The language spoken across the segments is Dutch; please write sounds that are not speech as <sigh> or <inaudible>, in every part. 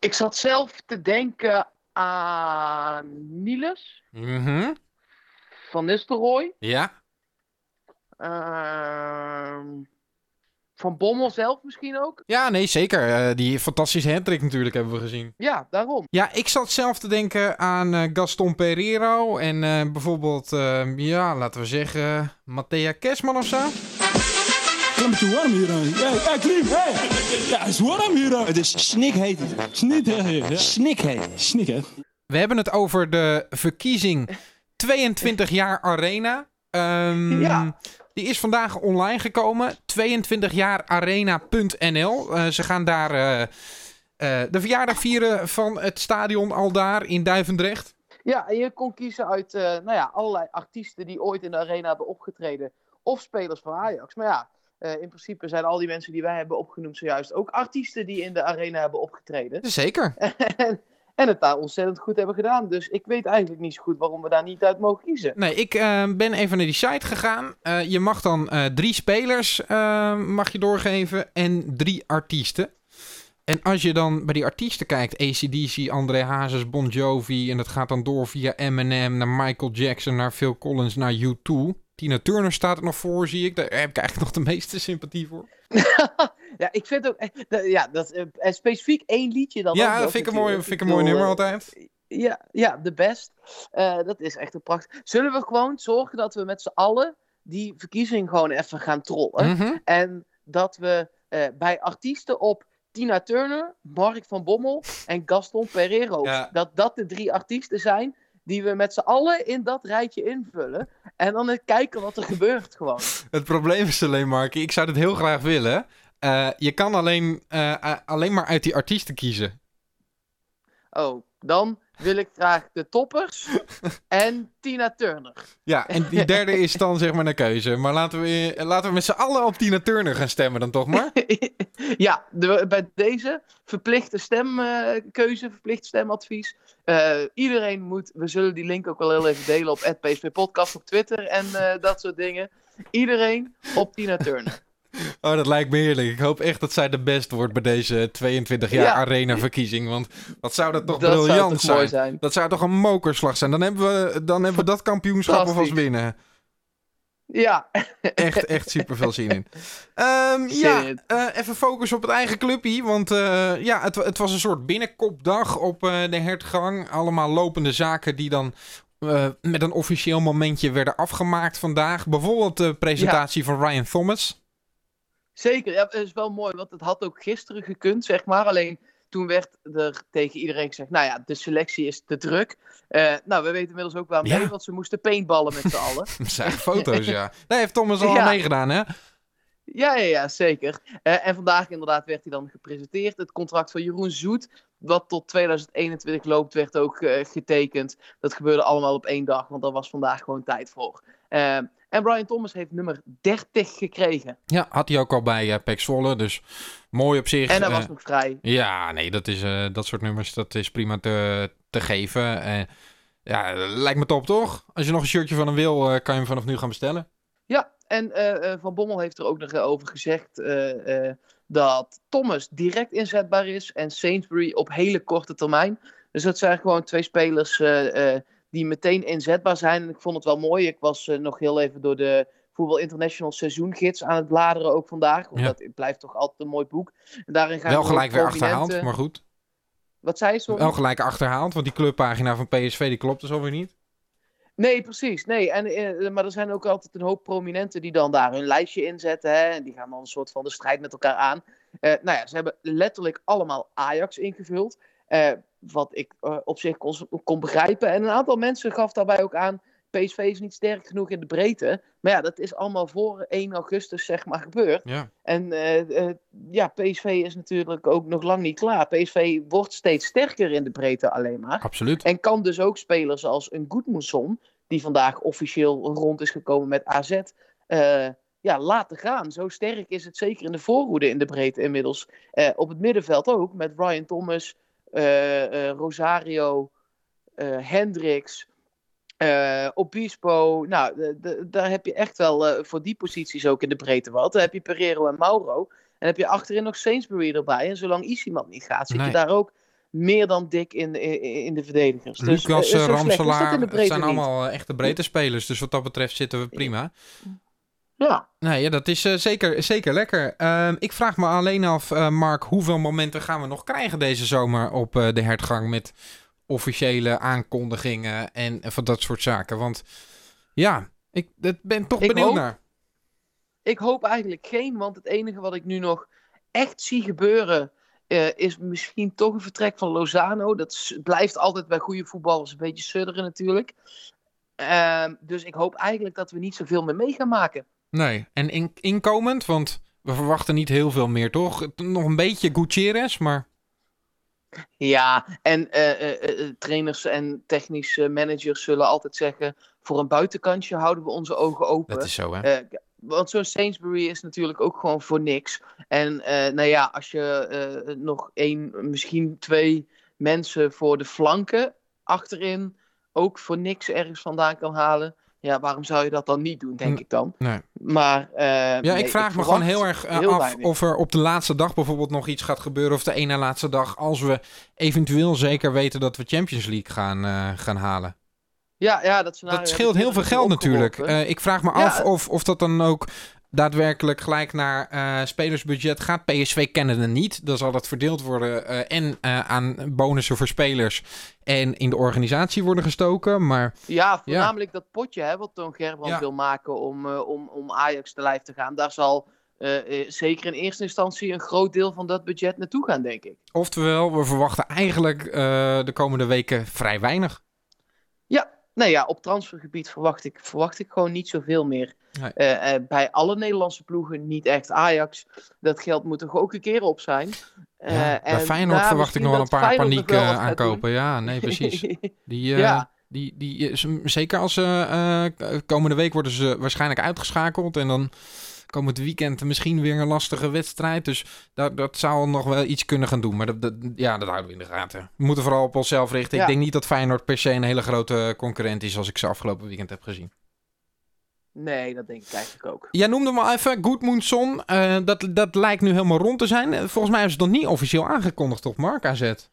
Ik zat zelf te denken aan Niels Mhm. van Nistelrooy. Ja. Ehm, van Bommel zelf misschien ook. Ja, nee, zeker. Eh, die fantastische hattrick natuurlijk hebben we gezien. Ja, daarom. Ja, ik zat zelf te denken aan eh, Gaston Pereiro en eh, bijvoorbeeld, eh, ja, laten we zeggen, Matthea Kerstman of zo. Het is te warm hier. Hey, hey, Klim, hey. Ja, het is warm hier. Het is snikheet. Snikheet. Snikheet. Snikheet. We hebben het over de verkiezing 22 jaar Arena. Ehm, Ja. Die is vandaag online gekomen. 22jaararena.nl. Eh ze gaan daar eh, eh, de verjaardag vieren van het stadion al daar in Duivendrecht. Ja, en je kon kiezen uit eh, nou ja, allerlei artiesten die ooit in de arena hebben opgetreden. Of spelers van Ajax. Maar ja, eh, in principe zijn al die mensen die wij hebben opgenoemd zojuist ook artiesten die in de arena hebben opgetreden. Zeker. <laughs> en, en het daar ontzettend goed hebben gedaan. Dus ik weet eigenlijk niet zo goed waarom we daar niet uit mogen kiezen. Nee, ik eh, ben even naar die site gegaan. Eh, je mag dan drie spelers mag je doorgeven en drie artiesten. En als je dan bij die artiesten kijkt, ACDC, André Hazes, Bon Jovi... en dat gaat dan door via Eminem naar Michael Jackson, naar Phil Collins, naar U2... Tina Turner staat er nog voor, zie ik. Daar heb ik eigenlijk nog de meeste sympathie voor. <laughs> ja, ik vind ook. eh, Ja, dat, eh, en specifiek één liedje dan. Ja, dat vind ik een mooi, vind ik een mooi nummer eh, altijd. Ja, ja, de best. Dat is echt een pracht. Zullen we gewoon zorgen dat we met z'n allen die verkiezing gewoon even gaan trollen? Mhm. En dat we bij artiesten op Tina Turner, Mark van Bommel en Gaston Pereiro. Ja. Dat dat de drie artiesten zijn die we met z'n allen in dat rijtje invullen. En dan eens kijken wat er gebeurt gewoon. Het probleem is alleen, Markie, ik zou dit heel graag willen. Eh, je kan alleen, eh, eh, alleen maar uit die artiesten kiezen. Oh, dan wil ik graag de toppers <laughs> en Tina Turner. Ja, en die <laughs> derde is dan zeg maar naar keuze. Maar laten we, laten we met z'n allen op Tina Turner gaan stemmen dan toch maar. <laughs> ja, de- bij deze verplichte stemkeuze, verplicht stemadvies. Eh, iedereen moet, we zullen die link ook wel heel even delen op PSV Podcast op Twitter en eh, dat soort dingen. Iedereen op Tina Turner. Oh, dat lijkt me heerlijk. Ik hoop echt dat zij de best wordt bij deze 22 jaar Ja. arena-verkiezing. Want wat zou dat toch Dat briljant zijn. mooi zijn. Dat zou toch een mokerslag zijn. Dan hebben we, dan hebben we dat kampioenschap alvast winnen. Ja, Echt, echt super veel zin in. <laughs> Ehm, ja, eh, even focus op het eigen clubje. Want eh, ja, het, het was een soort binnenkopdag op eh, de hertgang. Allemaal lopende zaken die dan met een officieel momentje werden afgemaakt vandaag. Bijvoorbeeld de presentatie van Ryan Thomas. Zeker. Ja, het is wel mooi, want het had ook gisteren gekund, zeg maar. Alleen toen werd er tegen iedereen gezegd, nou ja, de selectie is te druk. Eh, nou, we weten inmiddels ook waarmee, Ja. want ze moesten paintballen met z'n <laughs> allen. Zijn foto's, ja. <laughs> Daar heeft Thomas al Ja. aan meegedaan, hè? Ja, ja, ja zeker. Eh, en vandaag inderdaad werd hij dan gepresenteerd. Het contract van Jeroen Zoet, wat tot 2021 loopt, werd ook eh, getekend. Dat gebeurde allemaal op één dag, want daar was vandaag gewoon tijd voor. Eh, en Brian Thomas heeft nummer 30 gekregen. Ja, had hij ook al bij eh Pek Zwolle, dus mooi op zich. En hij eh, was nog vrij. Ja, nee, dat, is, eh, dat soort nummers, dat is prima te, te geven. Eh, ja, lijkt me top, toch? Als je nog een shirtje van hem wil, eh, kan je hem vanaf nu gaan bestellen. Ja, en eh, eh, Van Bommel heeft er ook nog eh, over gezegd eh, eh, dat Thomas direct inzetbaar is en Sainsbury op hele korte termijn. Dus dat zijn gewoon twee spelers eh, eh, die meteen inzetbaar zijn. En ik vond het wel mooi. Ik was eh, nog heel even door de Voetbal International seizoengids aan het bladeren ook vandaag. Want Ja. dat blijft toch altijd een mooi boek. En daarin gaan Wel gelijk weer achterhaald, maar goed. Wat zei je, sorry? Wel gelijk achterhaald, want die clubpagina van PSV die klopt dus alweer niet. Nee, precies. Nee, en, eh, maar er zijn ook altijd een hoop prominenten die dan daar hun lijstje inzetten. Hè, en die gaan dan een soort van de strijd met elkaar aan. Eh, nou ja, ze hebben letterlijk allemaal Ajax ingevuld. Eh, wat ik eh, op zich kon, kon begrijpen. En een aantal mensen gaf daarbij ook aan. PSV is niet sterk genoeg in de breedte. Maar ja, dat is allemaal voor 1 augustus zeg maar gebeurd. Ja. En eh, ja, PSV is natuurlijk ook nog lang niet klaar. PSV wordt steeds sterker in de breedte alleen maar. Absoluut. En kan dus ook spelers als een Goedmoesson, die vandaag officieel rond is gekomen met AZ, ja, laten gaan. Zo sterk is het zeker in de voorhoede in de breedte inmiddels. Op het middenveld ook, met Ryan Thomas, Rosario, eh Hendricks, eh, Obispo. Nou, de- de- daar heb je echt wel eh, voor die posities ook in de breedte wat. Dan heb je Pereiro en Mauro. En heb je achterin nog Sainsbury erbij. En zolang Isimat niet gaat, zit Nee. je daar ook meer dan dik in, in, in de verdedigers. Dus, Lucas, eh, in Ramselaar, het zijn allemaal eh, echte breedte spelers. Dus wat dat betreft zitten we prima. Ja, Nee, ja, dat is eh, zeker, zeker lekker. Ehm, ik vraag me alleen af, eh, Mark, hoeveel momenten gaan we nog krijgen deze zomer op eh, de hertgang met officiële aankondigingen en van dat soort zaken? Want ja, ik dat ben toch Ik benieuwd hoop- naar. ik hoop eigenlijk geen, want het enige wat ik nu nog echt zie gebeuren is misschien toch een vertrek van Lozano. Dat blijft altijd bij goede voetballers een beetje sudderen natuurlijk. Ehm, dus ik hoop eigenlijk dat we niet zoveel meer mee gaan maken. Nee, en in- inkomend, want we verwachten niet heel veel meer, toch? Nog een beetje Gutierrez, maar Ja, en eh, eh, eh, trainers en technische managers zullen altijd zeggen: voor een buitenkantje houden we onze ogen open. dat is zo, hè? Want zo'n Sainsbury is natuurlijk ook gewoon voor niks. En nou ja, als je nog één, misschien twee mensen voor de flanken achterin ook voor niks ergens vandaan kan halen. Ja, waarom zou je dat dan niet doen, denk ik dan. Nee. Maar eh, Ja, nee, ik vraag me gewoon heel erg eh, heel af weinig. of er op de laatste dag bijvoorbeeld nog iets gaat gebeuren. Of de ene laatste dag, als we eventueel zeker weten dat we Champions League gaan, eh, gaan halen. Ja, ja, dat, Dat scheelt heel veel geld natuurlijk. ik vraag me Ja, af of, of dat dan ook daadwerkelijk gelijk naar eh, spelersbudget gaat. PSV kennen het niet. Dan zal dat verdeeld worden eh, en eh, aan bonussen voor spelers en in de organisatie worden gestoken. Maar Ja, voornamelijk dat potje hè, wat Toon Gerbrand Ja. wil maken om, om, om Ajax te lijf te gaan. Daar zal zeker in eerste instantie een groot deel van dat budget naartoe gaan, denk ik. oftewel, we verwachten eigenlijk de komende weken vrij weinig. Ja, nou ja, op transfergebied verwacht ik, verwacht ik gewoon niet zoveel meer. Nee. Eh, eh, bij alle Nederlandse ploegen, niet echt Ajax. Dat geld moet er ook een keer op zijn. Ja, bij en Feyenoord verwacht ik nog wel een paar Feyenoord paniek aankopen. Ja, nee, precies. <laughs> Die, Ja. die, die, zeker als ze komende week worden ze waarschijnlijk uitgeschakeld. En dan komend weekend misschien weer een lastige wedstrijd. Dus dat, dat zou nog wel iets kunnen gaan doen. Maar dat, dat, ja, dat houden we in de gaten. We moeten vooral op onszelf richten. Ja. Ik denk niet dat Feyenoord per se een hele grote concurrent is als ik ze afgelopen weekend heb gezien. Nee, dat denk ik eigenlijk ook. Jij noemde al even, Goodmoonson. Eh dat, dat lijkt nu helemaal rond te zijn. Eh, Volgens mij hebben ze het nog niet officieel aangekondigd, toch Mark, AZ? Of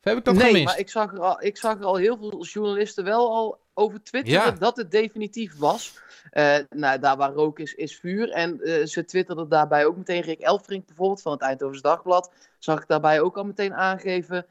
heb ik dat nee, gemist? maar ik zag, er al, ik zag er al heel veel journalisten wel al over twitteren Ja. dat het definitief was. Eh, nou, daar waar rook is, is vuur. En ze twitterden daarbij ook meteen, Rick Elfrink bijvoorbeeld van het Eindhovens Dagblad, zag ik daarbij ook al meteen aangeven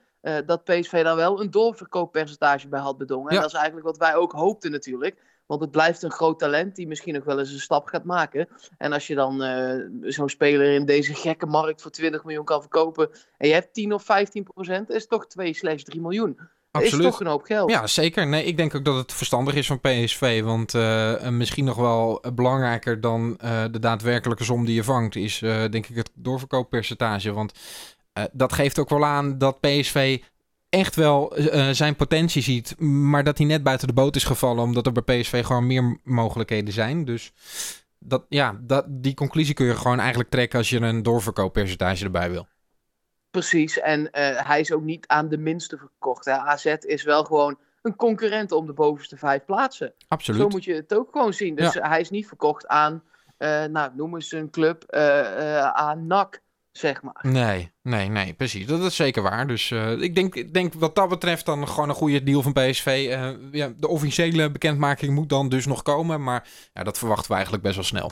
dat PSV daar wel een doorverkooppercentage bij had bedongen. Ja. En dat is eigenlijk wat wij ook hoopten natuurlijk. Want het blijft een groot talent die misschien nog wel eens een stap gaat maken. En als je dan eh, zo'n speler in deze gekke markt voor 20 miljoen kan verkopen. en je hebt 10 of 15 procent, is toch 2 slash 3 miljoen. Dat is Absoluut. toch een hoop geld. Ja, zeker. Nee, ik denk ook dat het verstandig is van PSV. Want eh, misschien nog wel belangrijker dan eh, de daadwerkelijke som die je vangt, is denk ik het doorverkooppercentage. Want dat geeft ook wel aan dat PSV echt wel eh, zijn potentie ziet, maar dat hij net buiten de boot is gevallen, omdat er bij PSV gewoon meer mogelijkheden zijn. Dus dat, ja, dat, die conclusie kun je gewoon eigenlijk trekken als je een doorverkooppercentage erbij wil. Precies. En eh, hij is ook niet aan de minste verkocht. Hè. AZ is wel gewoon een concurrent om de bovenste vijf plaatsen. Absoluut. Zo moet je het ook gewoon zien. Dus hij is niet verkocht aan, eh, nou, noem eens een club, aan NAC, zeg maar. Nee, nee, nee, precies. Dat is zeker waar. Dus eh, ik, denk, ik denk wat dat betreft dan gewoon een goede deal van PSV. Eh, ja, de officiële bekendmaking moet dan dus nog komen. Maar ja, dat verwachten we eigenlijk best wel snel.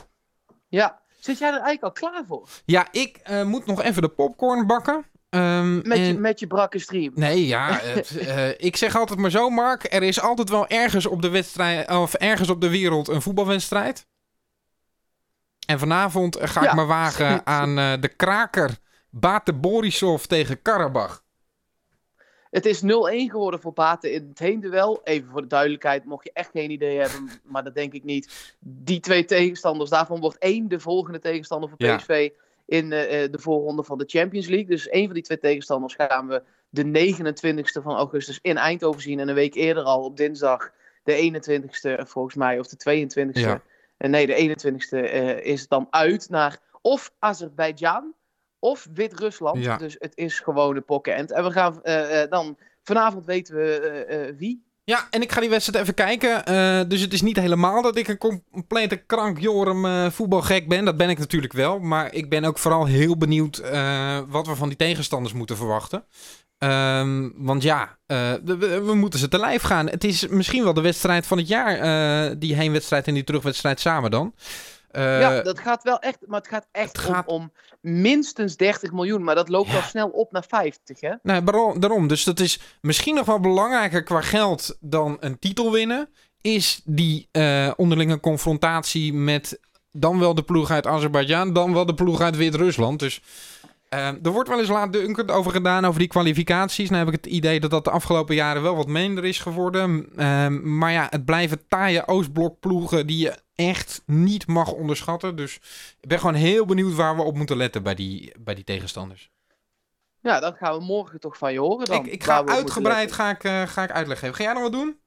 Ja. Zit jij er eigenlijk al klaar voor? Ja, ik eh, moet nog even de popcorn bakken. Ehm, Met, je, met je brakke stream. Nee, ja. <laughs> het, ik zeg altijd maar zo, Mark. Er is altijd wel ergens op de wedstrijd of ergens op de wereld een voetbalwedstrijd. En vanavond eh, ga ik Ja. me wagen <laughs> aan eh, de kraker Bate Borisov tegen Karabach. Het is 0-1 geworden voor Baten in het heenduel. Even voor de duidelijkheid, mocht je echt geen idee hebben, maar dat denk ik niet. Die twee tegenstanders, daarvan wordt één de volgende tegenstander voor Ja. PSV in eh, de voorronde van de Champions League. Dus één van die twee tegenstanders gaan we de 29e van augustus in Eindhoven zien. En een week eerder al op dinsdag de 21e volgens mij, of de 22e. Ja. Eh, nee, de 21e eh, is dan uit naar of Azerbeidzjan of Wit-Rusland. Ja. Dus het is gewoon een pokkenend. En we gaan eh, dan... Vanavond weten we wie Ja, en ik ga die wedstrijd even kijken. Dus het is niet helemaal dat ik een complete krankjorum uh, voetbalgek ben. Dat ben ik natuurlijk wel. Maar ik ben ook vooral heel benieuwd uh, wat we van die tegenstanders moeten verwachten. Um, want ja, we, we, moeten ze te lijf gaan. Het is misschien wel de wedstrijd van het jaar. die heenwedstrijd en die terugwedstrijd samen dan. Uh, ja, dat gaat wel echt, maar het gaat echt het gaat... Om, minstens 30 miljoen. Maar dat loopt ja. al snel op naar 50, hè? Nee, daarom. Dus dat is misschien nog wel belangrijker qua geld dan een titel winnen. Is die onderlinge confrontatie met dan wel de ploeg uit Azerbeidzjan, dan wel de ploeg uit Wit-Rusland. Dus er wordt wel eens laat dunkend over gedaan, over die kwalificaties. Nou heb ik het idee dat dat de afgelopen jaren wel wat minder is geworden. Uh, maar ja, het blijven taaie Oostblokploegen die je echt niet mag onderschatten. Dus ik ben gewoon heel benieuwd waar we op moeten letten bij die, bij die tegenstanders. Ja, dat gaan we morgen toch van je horen dan. Ik, ik ga uitgebreid ga ik, uh, ga ik uitleg geven. Ga jij nog wat doen?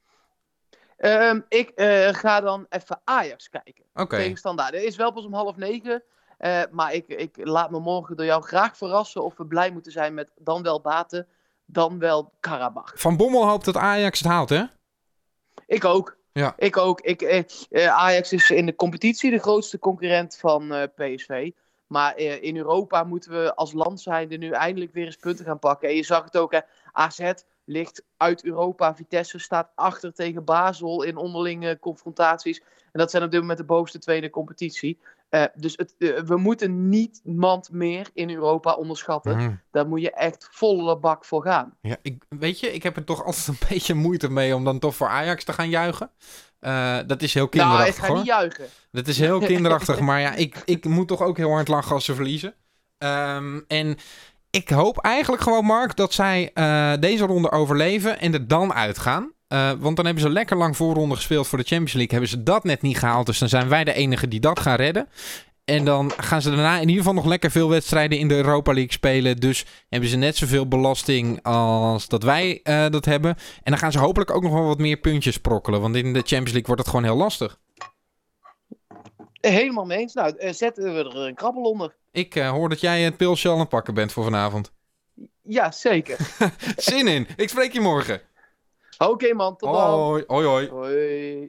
Um, ik uh, ga dan even Ajax kijken. Oké. Okay. Tegenstandaard. Het is wel pas om half negen. Uh, maar ik, ik laat me morgen door jou graag verrassen of we blij moeten zijn met dan wel Baten, dan wel Karabach. Van Bommel hoopt dat Ajax het haalt, hè? Ik ook. Ja. Ik ook. Ik, eh, Ajax is in de competitie de grootste concurrent van uh, PSV. Maar uh, in Europa moeten we als land zijnde nu eindelijk weer eens punten gaan pakken. En je zag het ook, hè, AZ ligt uit Europa. Vitesse staat achter tegen Basel in onderlinge confrontaties. En dat zijn op dit moment de bovenste tweede competitie. Uh, dus het, uh, we moeten niemand meer in Europa onderschatten. Mm. Daar moet je echt volle bak voor gaan. Ja, ik, weet je, ik heb er toch altijd een <laughs> beetje moeite mee om dan toch voor Ajax te gaan juichen. Uh, dat is heel kinderachtig Nou, ik ga niet juichen. Dat is heel <laughs> kinderachtig, maar ja, ik, ik moet toch ook heel hard lachen als ze verliezen. Um, en ik hoop eigenlijk gewoon, Mark, dat zij deze ronde overleven en er dan uitgaan. Uh, want dan hebben ze lekker lang voorronde gespeeld voor de Champions League. Hebben ze dat net niet gehaald. Dus dan zijn wij de enige die dat gaan redden. En dan gaan ze daarna in ieder geval nog lekker veel wedstrijden in de Europa League spelen. Dus hebben ze net zoveel belasting als dat wij uh, dat hebben. En dan gaan ze hopelijk ook nog wel wat meer puntjes sprokkelen. Want in de Champions League wordt het gewoon heel lastig. Helemaal mee eens. Nou, uh, zetten we er een krabbel onder. Ik hoor dat jij het pilsje al aan het pakken bent voor vanavond. Ja, zeker. <laughs> Zin in. Ik spreek je morgen. Oké okay, man, tot dan. Hoi, hoi, hoi. hoi.